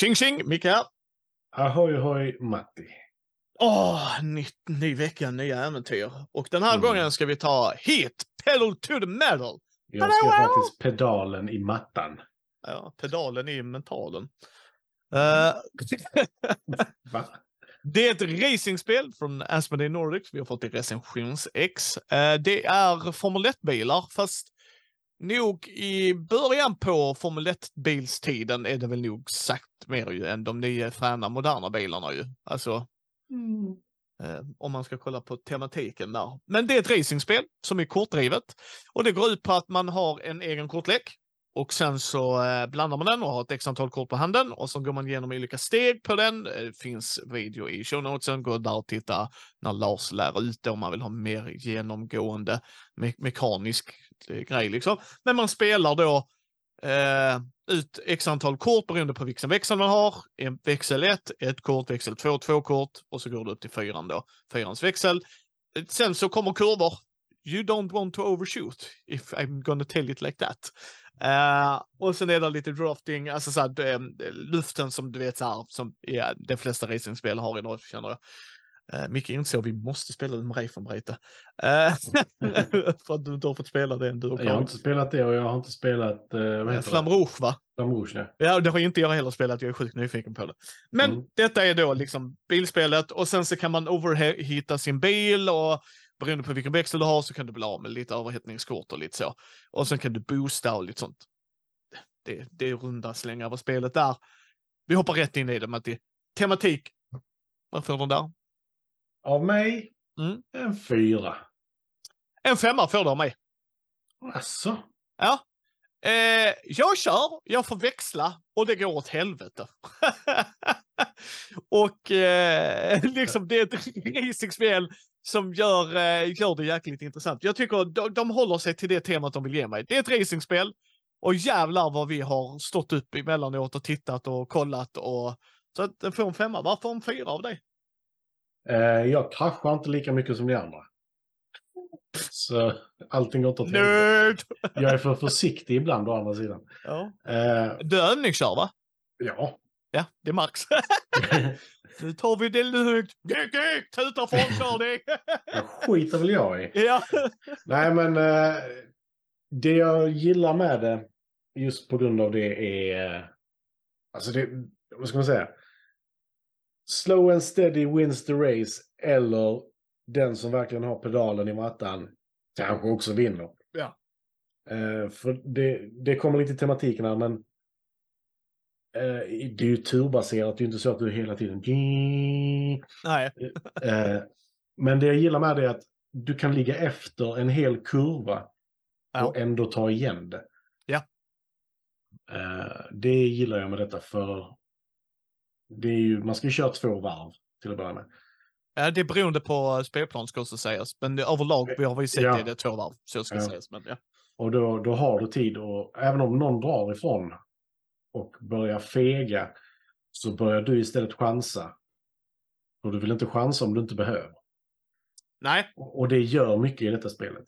Tjing tjing, Micke här. Ahoy ahoy Matti. Åh, ny, ny vecka, nya äventyr. Och den här Mm. gången ska vi ta Hit, Pedal to the Metal. Jag ska faktiskt pedalen i mattan. Ja, pedalen i mentalen. Va? det är ett racingspel från Asmodee Nordics. Vi har fått det i recensions-X. Eh, det är Formel 1-bilar, fast nog i början på Formel 1-bilstiden är det väl nog sagt mer ju än de nya fräna moderna bilarna ju. Alltså, Eh, om man ska kolla på tematiken där. Men det är ett racingspel som är kortdrivet och det går ut på att man har en egen kortlek och sen så eh, blandar man den och har ett x antal kort på handen och så går man igenom olika steg på den. Eh, det finns video i show notesen, gå där och titta när Lars lär ut det om man vill ha mer genomgående me mekanisk eh, grej liksom. Men man spelar då eh, ut x antal kort beroende på vilken växel man har. En växel 1, ett kort, växel 2, två kort och så går det upp till fyran då, fyrans växel. Sen så kommer kurvor. You don't want to overshoot if I'm gonna tell it like that. Eh, och sen är det lite drafting, alltså så här, eh, luften som du vet så här, som ja, de flesta racingspel har idag känner jag. Uh, Micke insåg vi måste spela med Ray från Breite. Eh, för att du inte har fått spela det än du Jag har inte spelat det och jag har inte spelat... Uh, vad heter? Rouge va? Flam Rouge, ja. Ja, det har inte jag heller spelat. Jag är sjukt nyfiken på det. Men Mm. detta är då liksom bilspelet och sen så kan man overheata sin bil och beroende på vilken växel du har så kan du bli av med lite överhettningskort och lite så. Och sen kan du boosta och lite sånt. Det, det är runda slängar över spelet där. Vi hoppar rätt in i det, Matti. Tematik. Vad får den där? Av mig, Mm. en fyra. En femma får du av mig. Alltså, Ja. Eh, jag kör, jag får växla och det går åt helvete. och eh, liksom det är ett racingspel som gör, eh, gör det jäkligt intressant. Jag tycker de, de håller sig till det temat de vill ge mig. Det är ett racingspel och jävlar vad vi har stått upp emellanåt och tittat och kollat och så att den får en femma. Varför en fyra av dig? eh, jag kraschar inte lika mycket som de andra. Så allting går inte åt. Nörd! Jag är för försiktig ibland å andra sidan. Ja. Eh, Du övningskör va? ja. Ja, det är Max. nu tar vi det lugnt. Gick, gick, tuta formkörning. Jag skiter väl jag i. ja. Nej, men eh, det jag gillar med det, just på grund av det, är... eh, Alltså det, vad ska man säga? Slow and steady wins the race. Eller den som verkligen har pedalen i mattan kanske också vinner. Ja. Eh, för det, det kommer lite i tematiken här, men det är ju turbaserat. Det är ju inte så att du hela tiden... Nej. Eh, men det jag gillar med det är att du kan ligga efter en hel kurva Ja. och ändå ta igen det. Ja. Eh, det gillar jag med detta för det är ju, man ska ju köra två varv till att börja med. Ja, det är beroende på spelplan ska också sägas. Men det, överlag vi har vi sett Ja. det, det är två varv. Så ska Ja. sägas. Men, ja. Och då, då har du tid och även om någon drar ifrån och börjar fega så börjar du istället chansa. Och du vill inte chansa om du inte behöver. Nej, Och det gör mycket i detta spelet.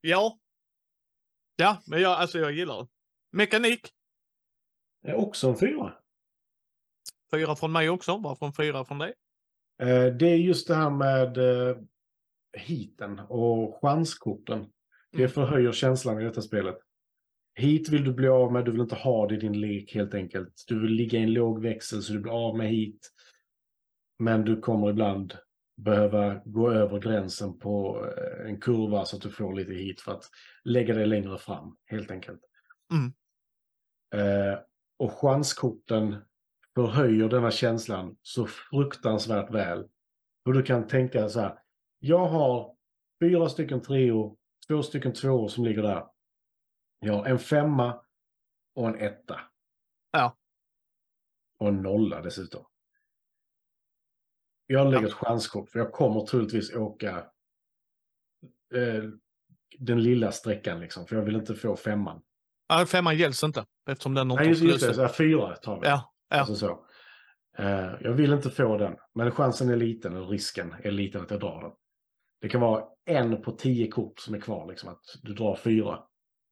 ja. Ja, men jag, alltså jag gillar det. Mekanik. Det är också en fyra. Fyra från mig också. Bara från fyra från dig. Eh, Det är just det här med eh, hiten och chanskorten. Det Mm. förhöjer känslan i detta spelet. Hit vill du bli av med, du vill inte ha det i din lek helt enkelt. Du vill ligga i en låg växel så du blir av med hit. Men du kommer ibland behöva gå över gränsen på eh, en kurva så att du får lite hit för att lägga dig längre fram helt enkelt. Mm. Eh, och chanskorten förhöjer denna känslan så fruktansvärt väl. Och du kan tänka så här. Jag har fyra stycken treor, två stycken tvåor som ligger där. Jag har en femma och en etta. Ja. Och en nolla dessutom. Jag lägger ett chanskort för jag kommer troligtvis åka eh, den lilla sträckan liksom. För jag vill inte få femman. Ja, femman gälls inte. Eftersom den Nej, just, det. Så fyra tar vi. Ja, ja. Alltså så. Eh, jag vill inte få den. Men chansen är liten, och risken är liten att jag drar den. Det kan vara en på tio kort som är kvar, liksom att du drar fyra.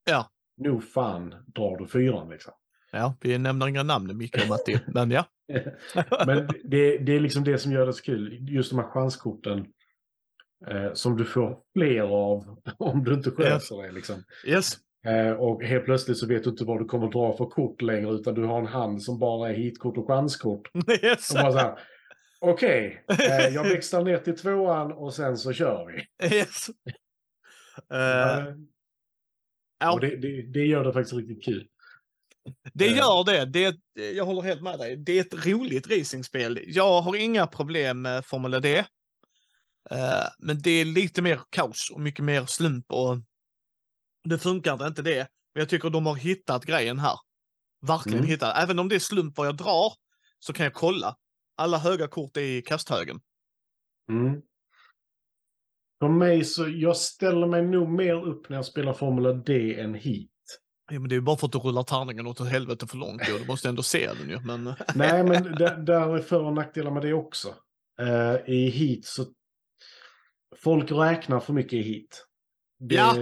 Ja. Nu fan drar du fyran liksom. Ja, vi nämner inga namn, Micke och Matti, men ja. Men det, det är liksom det som gör det så kul. Just de här chanskorten eh, som du får fler av om du inte sköter Yes. dig. Liksom. Yes. Eh, och helt plötsligt så vet du inte vad du kommer dra för kort längre utan du har en hand som bara är hitkort och chanskort. yes. Och bara så här, okej, eh, jag växlar ner till tvåan och sen så kör vi. yes. Eh, ja. och det, det, det gör det faktiskt riktigt kul. Det Eh. gör det. det. Jag håller helt med dig. Det är ett roligt racingspel. Jag har inga problem med Formel D. Eh, Men det är lite mer kaos och mycket mer slump och det funkar inte det. Men jag tycker de har hittat grejen här. Verkligen Mm. hittat. Även om det är slump vad jag drar så kan jag kolla. Alla höga kort är i kasthögen. Mm. För mig så, jag ställer mig nog mer upp när jag spelar Formula D än Heat. Ja, men det är ju bara för att du rullar tärningen åt helvete för långt. ju. Du måste ändå se den ju. Men... Nej, men där, är för och nackdelar med det också. Eh, I Heat så... Folk räknar för mycket i Heat. Det, Ja.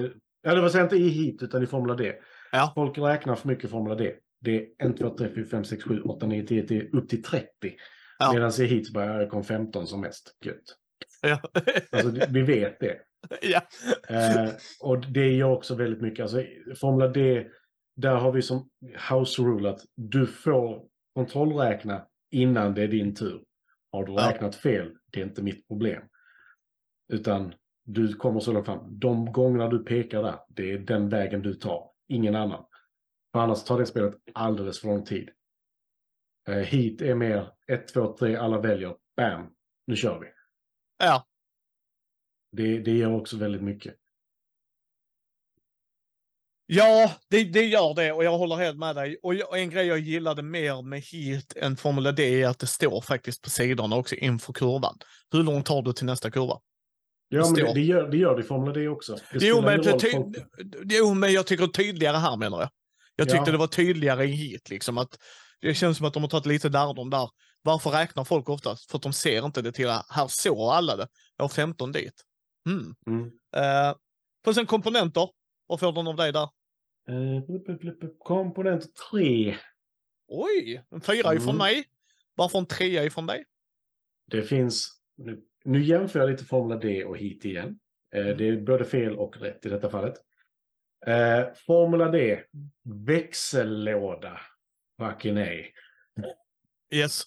Ja, det var inte i Heat utan i Formula D. Ja. Folk räknar för mycket i Formula D. Det är 1, 2, 3, 4, 5, 6, 7, 8, 9, 10, 10 upp till 30. Ja. Medan i bara det kom 15 som mest. Gött. Ja. Alltså, vi vet det. ja. Eh, och det gör också väldigt mycket. Alltså, Formula D, där har vi som house rule att du får kontrollräkna innan det är din tur. Har du Ja. räknat fel, det är inte mitt problem. Utan du kommer så långt fram. De gångerna du pekar där, det är den vägen du tar. Ingen annan. För annars tar det spelet alldeles för lång tid. Eh, hit är mer 1, 2, 3, alla väljer. Bam, nu kör vi. Ja. Det, det gör också väldigt mycket. Ja, det, det gör det och jag håller helt med dig. Och en grej jag gillade mer med Heat än Formula D är att det står faktiskt på sidorna också inför kurvan. Hur långt tar du till nästa kurva? Ja, men det, det, gör, det gör det i Formula D också. Det Jo men, roll, ty, jo, men jag tycker tydligare här menar jag. Jag tyckte Ja. det var tydligare i Heat liksom. Att det känns som att de har tagit lite lärdom där. Varför räknar folk oftast? För att de ser inte det till, här såg alla det. Jag har 15 dit. Mm. Mm. Uh, och sen komponenter. Vad får den av dig där? Eh. Komponent 3. Oj, en fyra ifrån Mm. mig. Varför en trea ifrån dig? Det finns... Nu, nu jämför jag lite Formula D och Heat igen. Eh, Mm. det är både fel och rätt i detta fallet. Eh, Formula D. Växellåda. Fucking nej. Yes.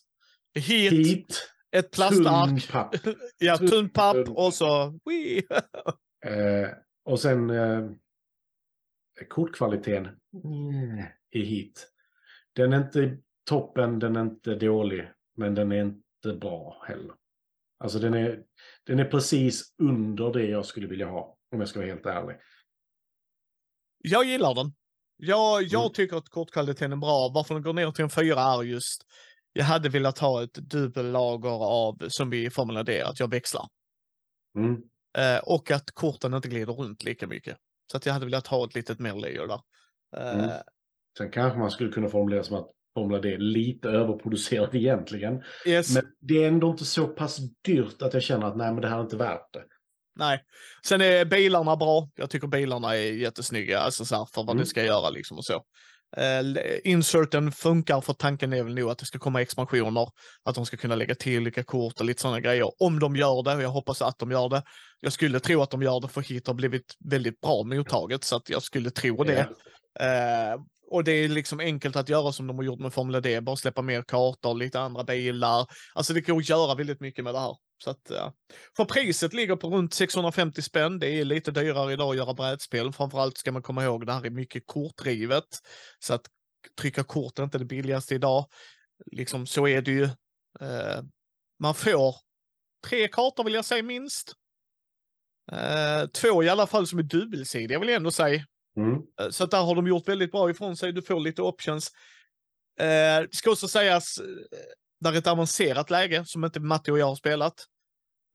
Heat, Heat. ett plastark, Tunn papp. ja, tunn- papp och så... Eh, och sen eh, kortkvaliteten mm, i hit. Den är inte toppen, den är inte dålig, men den är inte bra heller. Alltså den är, den är precis under det jag skulle vilja ha, om jag ska vara helt ärlig. Jag gillar den. Jag, jag Mm. tycker att kortkvaliteten är bra. Varför den går ner till en fyra är just... Jag hade velat ha ett dubbellager av, som i Formula D, att jag växlar. Mm. Eh, och att korten inte glider runt lika mycket. Så att jag hade velat ha ett litet mer layer där. Eh, Mm. Sen kanske man skulle kunna formulera som att Formula D är lite överproducerat egentligen. yes. Men det är ändå inte så pass dyrt att jag känner att nej, men det här är inte värt det. Nej. Sen är bilarna bra. Jag tycker bilarna är jättesnygga, alltså så här, för vad Mm. det ska göra liksom och så. Eh, inserten funkar för tanken är väl nog att det ska komma expansioner, att de ska kunna lägga till olika kort och lite sådana grejer. Om de gör det, och jag hoppas att de gör det. Jag skulle tro att de gör det för hit har blivit väldigt bra mottaget, så att jag skulle tro det. Eh, och det är liksom enkelt att göra som de har gjort med Formula D, bara släppa mer kartor, lite andra bilar. Alltså det går att göra väldigt mycket med det här. Så att, ja. För priset ligger på runt 650 spänn. Det är lite dyrare idag att göra brädspel. Framförallt ska man komma ihåg det här är mycket kortdrivet. Så att trycka kort är inte det billigaste idag. Liksom så är det ju. Eh, man får tre kartor vill jag säga minst. Eh, två i alla fall som är dubbelsidiga vill jag ändå säga. Mm. Eh, Så att där har de gjort väldigt bra ifrån sig. Du får lite options. Eh, det ska också sägas, eh, där är ett avancerat läge som inte Matti och jag har spelat.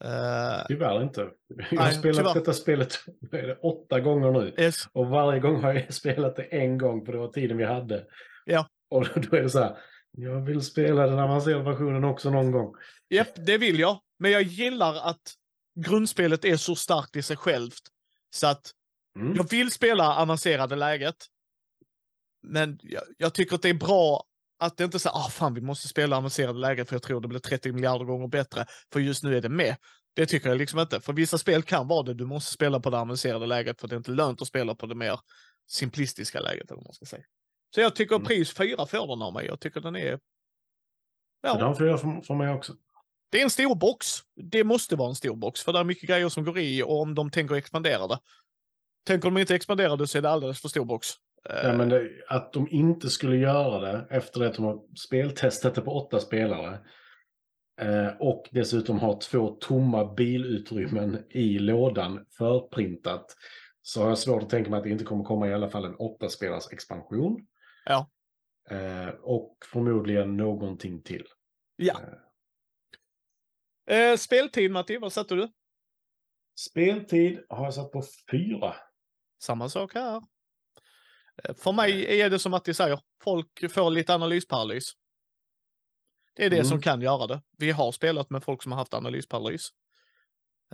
Eh, Tyvärr inte. Jag har Nej, spelat tyvärr. detta spelet det, åtta gånger nu. yes. Och varje gång har jag spelat det en gång, för det var tiden vi hade. Ja. Och då är det så här, jag vill spela den avancerade versionen också någon gång. Japp, det vill jag. Men jag gillar att grundspelet är så starkt i sig självt. Så att Mm. jag vill spela avancerade läget. men jag, jag tycker att det är bra att det inte är så ah fan vi måste spela avancerade lägen för jag tror det blir 30 miljarder gånger bättre. För just nu är det med. Det tycker jag liksom inte. För vissa spel kan vara det. Du måste spela på det avancerade läget för det är inte lönt att spela på det mer simplistiska läget. Eller man ska säga. Så jag tycker Mm. pris 4 får den av mig. Jag tycker den är... Ja. Den får jag för, för mig också. det är en stor box. Det måste vara en stor box för det är mycket grejer som går i och om de tänker expandera det. Tänker de inte expandera det så är det alldeles för stor box. Ja, Eh, men det, att de inte skulle göra det efter att de har speltestat det på åtta spelare eh, och dessutom har två tomma bilutrymmen i lådan förprintat så har jag svårt att tänka mig att det inte kommer komma i alla fall en åtta spelars expansion. Ja. Eh, och förmodligen någonting till. Ja. Eh, Eh, speltid Matti, vad satte du? speltid har jag satt på fyra. Samma sak här. Eh, För mig är det som Matti säger, folk får lite analysparalys. Det är det Mm. som kan göra det. Vi har spelat med folk som har haft analysparalys.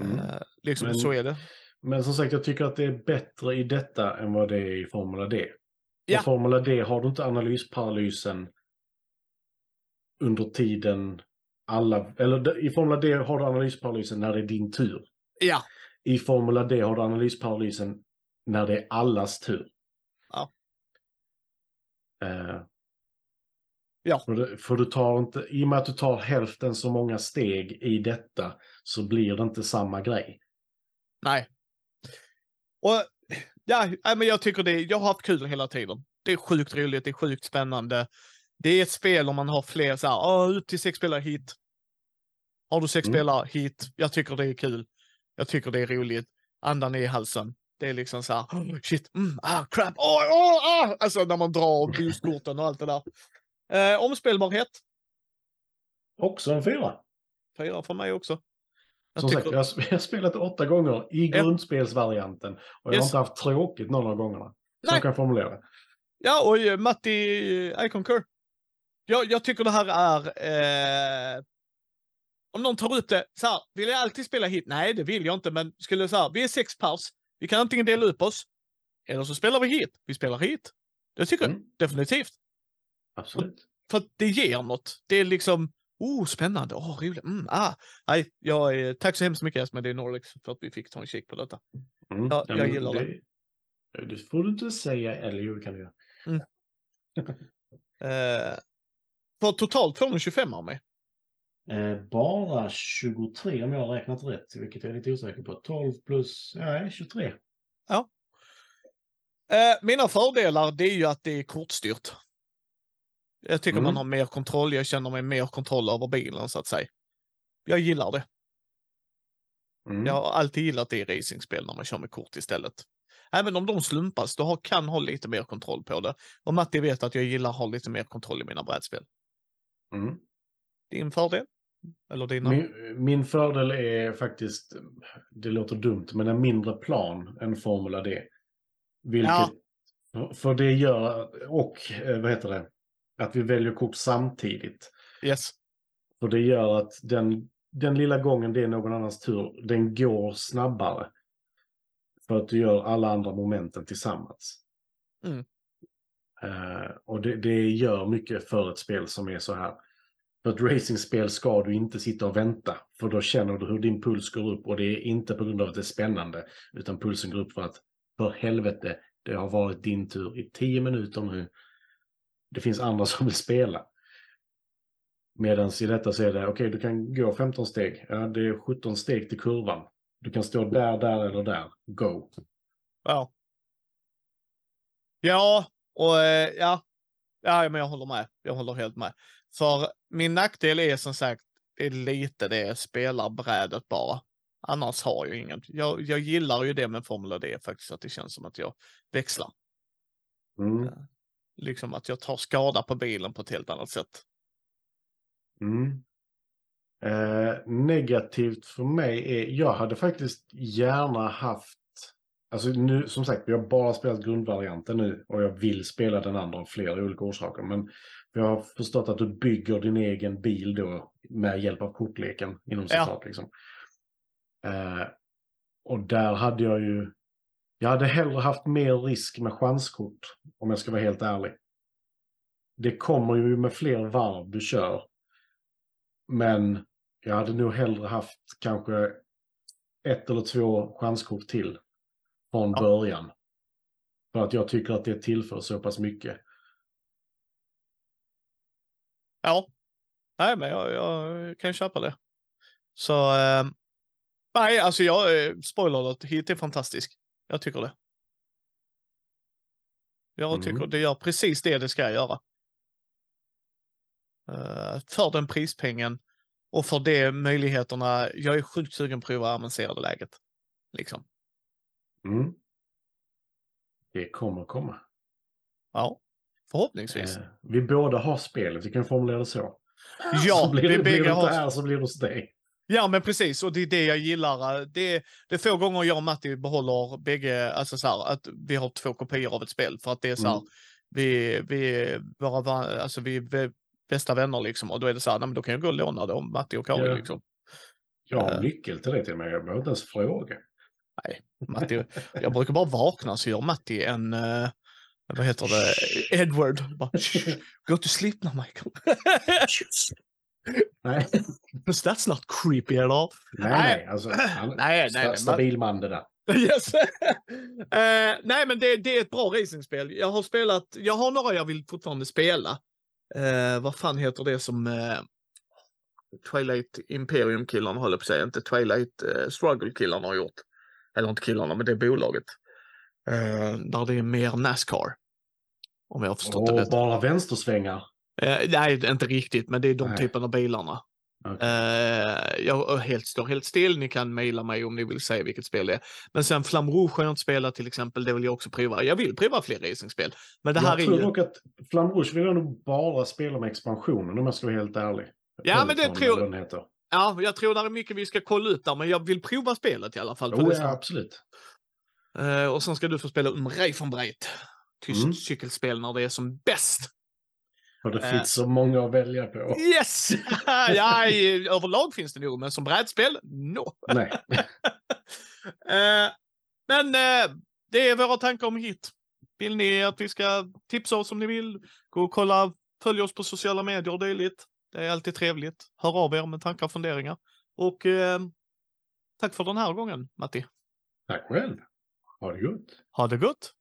Mm. Eh, liksom Men- så är det. Men som sagt, jag tycker att det är bättre i detta än vad det är i Formula D. Ja. I Formula D har du inte analysparalysen under tiden alla... Eller i Formula D har du analysparalysen när det är din tur. Ja, I Formula D har du analysparalysen när det är allas tur. Eh, Ja. För, du, för du tar inte, i och med att du tar hälften så många steg i detta så blir det inte samma grej. nej. Och ja, men jag tycker det, jag har haft kul hela tiden. Det är sjukt roligt, det är sjukt spännande. Det är ett spel om man har fler så här, "Åh, upp till sex spelare hit. Har du sex Mm. spelare hit. Jag tycker det är kul. Jag tycker det är roligt. Andan är i halsen. Det är liksom så här, "Oh, shit, mm, ah, crap, åh, åh, ah! Alltså när man drar buskorten och allt det där. Eh, omspelbarhet, Också en fyra. fyra för mig också. Jag Som tycker, sagt, jag har, spelat åtta gånger i grundspelsvarianten. Och jag Yes. har inte haft tråkigt någon av gångerna. Så jag kan formulera det. Ja, och eh, Matti, eh, I concur. Jag, jag tycker det här är... Eh, om någon tar upp det, så här, vill jag alltid spela hit? Nej, det vill jag inte, men skulle så här, vi är sex pers, vi kan antingen dela upp oss, eller så spelar vi hit. Vi spelar hit. Det tycker jag Mm. definitivt. Absolut. För att det ger något. Det är liksom, oh, spännande, åh, oh, roligt, mm, ah. Nej, jag, är- tack så hemskt mycket Esme, det är Norlex för att vi fick ta en kik på detta. Mm. Ja, jag gillar det. Det får du inte säga, eller jo, det kan du göra. Eh, för totalt får den 25 av mig. Eh, bara 23 om jag har räknat rätt, vilket jag är lite osäker på. 12 plus, nej, 23. Eh, mina fördelar det är ju att det är kortstyrt. Jag tycker Mm. man har mer kontroll, jag känner mig mer kontroll över bilen så att säga. Jag gillar det. Mm. Jag har alltid gillat det i racingspel när man kör med kort istället. Även om de slumpas, då kan ha lite mer kontroll på det. Och Matti vet att jag gillar att ha lite mer kontroll i mina brädspel. Mm. Din fördel? Eller dina? Min, min fördel är faktiskt, det låter dumt, men en mindre plan än Formula D. Vilket, Ja. För det gör, och eh, vad heter det, att vi väljer kort samtidigt. Yes. För det gör att den, den lilla gången det är någon annans tur, den går snabbare. För att du gör alla andra momenten tillsammans. Mm. Eh, och det, det gör mycket för ett spel som är så här. För ett racingspel ska du inte sitta och vänta. För då känner du hur din puls går upp. Och det är inte på grund av att det är spännande. Utan pulsen går upp för att, för helvete, det har varit din tur i tio minuter nu. Det finns andra som vill spela. Medan i detta så är det, okej du kan gå 15 steg. Ja, det är 17 steg till kurvan. Du kan stå där, där eller där. Go. Ja. Ja, och eh, ja. Ja, men jag håller med. Jag håller helt med. För min nackdel är som sagt, det är lite det spelarbrädet bara. Annars har jag ingen. Jag, jag gillar ju det med Formula D faktiskt, att det känns som att jag växlar. Mm. Liksom att jag tar skada på bilen på ett helt annat sätt. Mm. Eh, negativt för mig är, jag hade faktiskt gärna haft, alltså nu som sagt, vi har bara spelat grundvarianten nu och jag vill spela den andra av flera olika orsaker. Men jag har förstått att du bygger din egen bil då med hjälp av kortleken inom Ja. citat. Liksom. Eh, och där hade jag ju Jag hade hellre haft mer risk med chanskort, om jag ska vara helt ärlig. Det kommer ju med fler varv du kör. Men jag hade nog hellre haft kanske ett eller två chanskort till från Ja. början. För att jag tycker att det tillför så pass mycket. Ja. Nej, men jag, jag kan köpa det. Så, eh, nej, alltså jag, eh, spoiler alert, hit är fantastisk. Jag tycker det. Jag Mm. tycker det gör precis det det ska göra. Eh, för den prispengen och för de möjligheterna. Jag är sjukt sugen på att prova avancerade läget. Liksom. Mm. Det kommer komma. Ja, förhoppningsvis. Eh, vi båda har spelet, vi kan formulera det så. Ja, blir, vi blir bägge har- här så blir det hos dig. Ja, men precis. Och det är det jag gillar. Det, det är få gånger jag och Matti behåller bägge, alltså så här, att vi har två kopior av ett spel. För att det är så här, Mm. vi, vi, våra, alltså vi är bästa vänner liksom. Och då är det så här, nej, men då kan jag gå och låna det om Matti och Karin Ja. liksom. Jag har Eh. nyckel till det till mig, jag behöver inte ens fråga. Matti, jag brukar bara vakna så gör Matti en, eh, vad heter det, Edward. Bara, Go to sleep now Michael. Nej, That's not creepy at all. nej, Nej. nej. Alltså, han, Nej, nej, nej. stabil man det där. Yes. Eh, nej, men det, det är ett bra racingspel. Jag har spelat, jag har några jag vill fortfarande spela. Uh, vad fan heter det som uh, Twilight Imperium-killarna håller på att säga, inte Twilight uh, Struggle-killarna har gjort. Eller inte killarna, men det är bolaget. Uh, där det är mer Nascar. Om jag har förstått det Och rätt. bara vänstersvängar. Eh, nej, inte riktigt, men det är de Nej. typerna av bilarna. Okej. Eh, jag helt, står helt still. Ni kan mejla mig om ni vill säga vilket spel det är. Men sen Flam Rouge har jag inte spelat till exempel. Det vill jag också prova. Jag vill prova fler racingspel. Men det här jag är tror ju... dock att Flam Rouge vill jag nog bara spela med expansionen om jag ska vara helt ärlig. Ja, men det tror- heter. Ja, jag tror det är mycket vi ska kolla ut där, men jag vill prova spelet i alla fall. Oh, ja, absolut. Eh, och sen ska du få spela Um Reifenbreit. Tyst Mm. cykelspel när det är som bäst. Och det Eh. finns så många att välja på. Yes! ja, i, överlag finns det nog, men som brädspel, no. Nej. Eh, men det är våra tankar om hit. Vill ni att vi ska tipsa oss om ni vill? Gå och kolla, följ oss på sociala medier och dylikt. Det är alltid trevligt. Hör av er med tankar och funderingar. Och eh, tack för den här gången, Matti. Tack själv. Ha det gott. Ha det gott!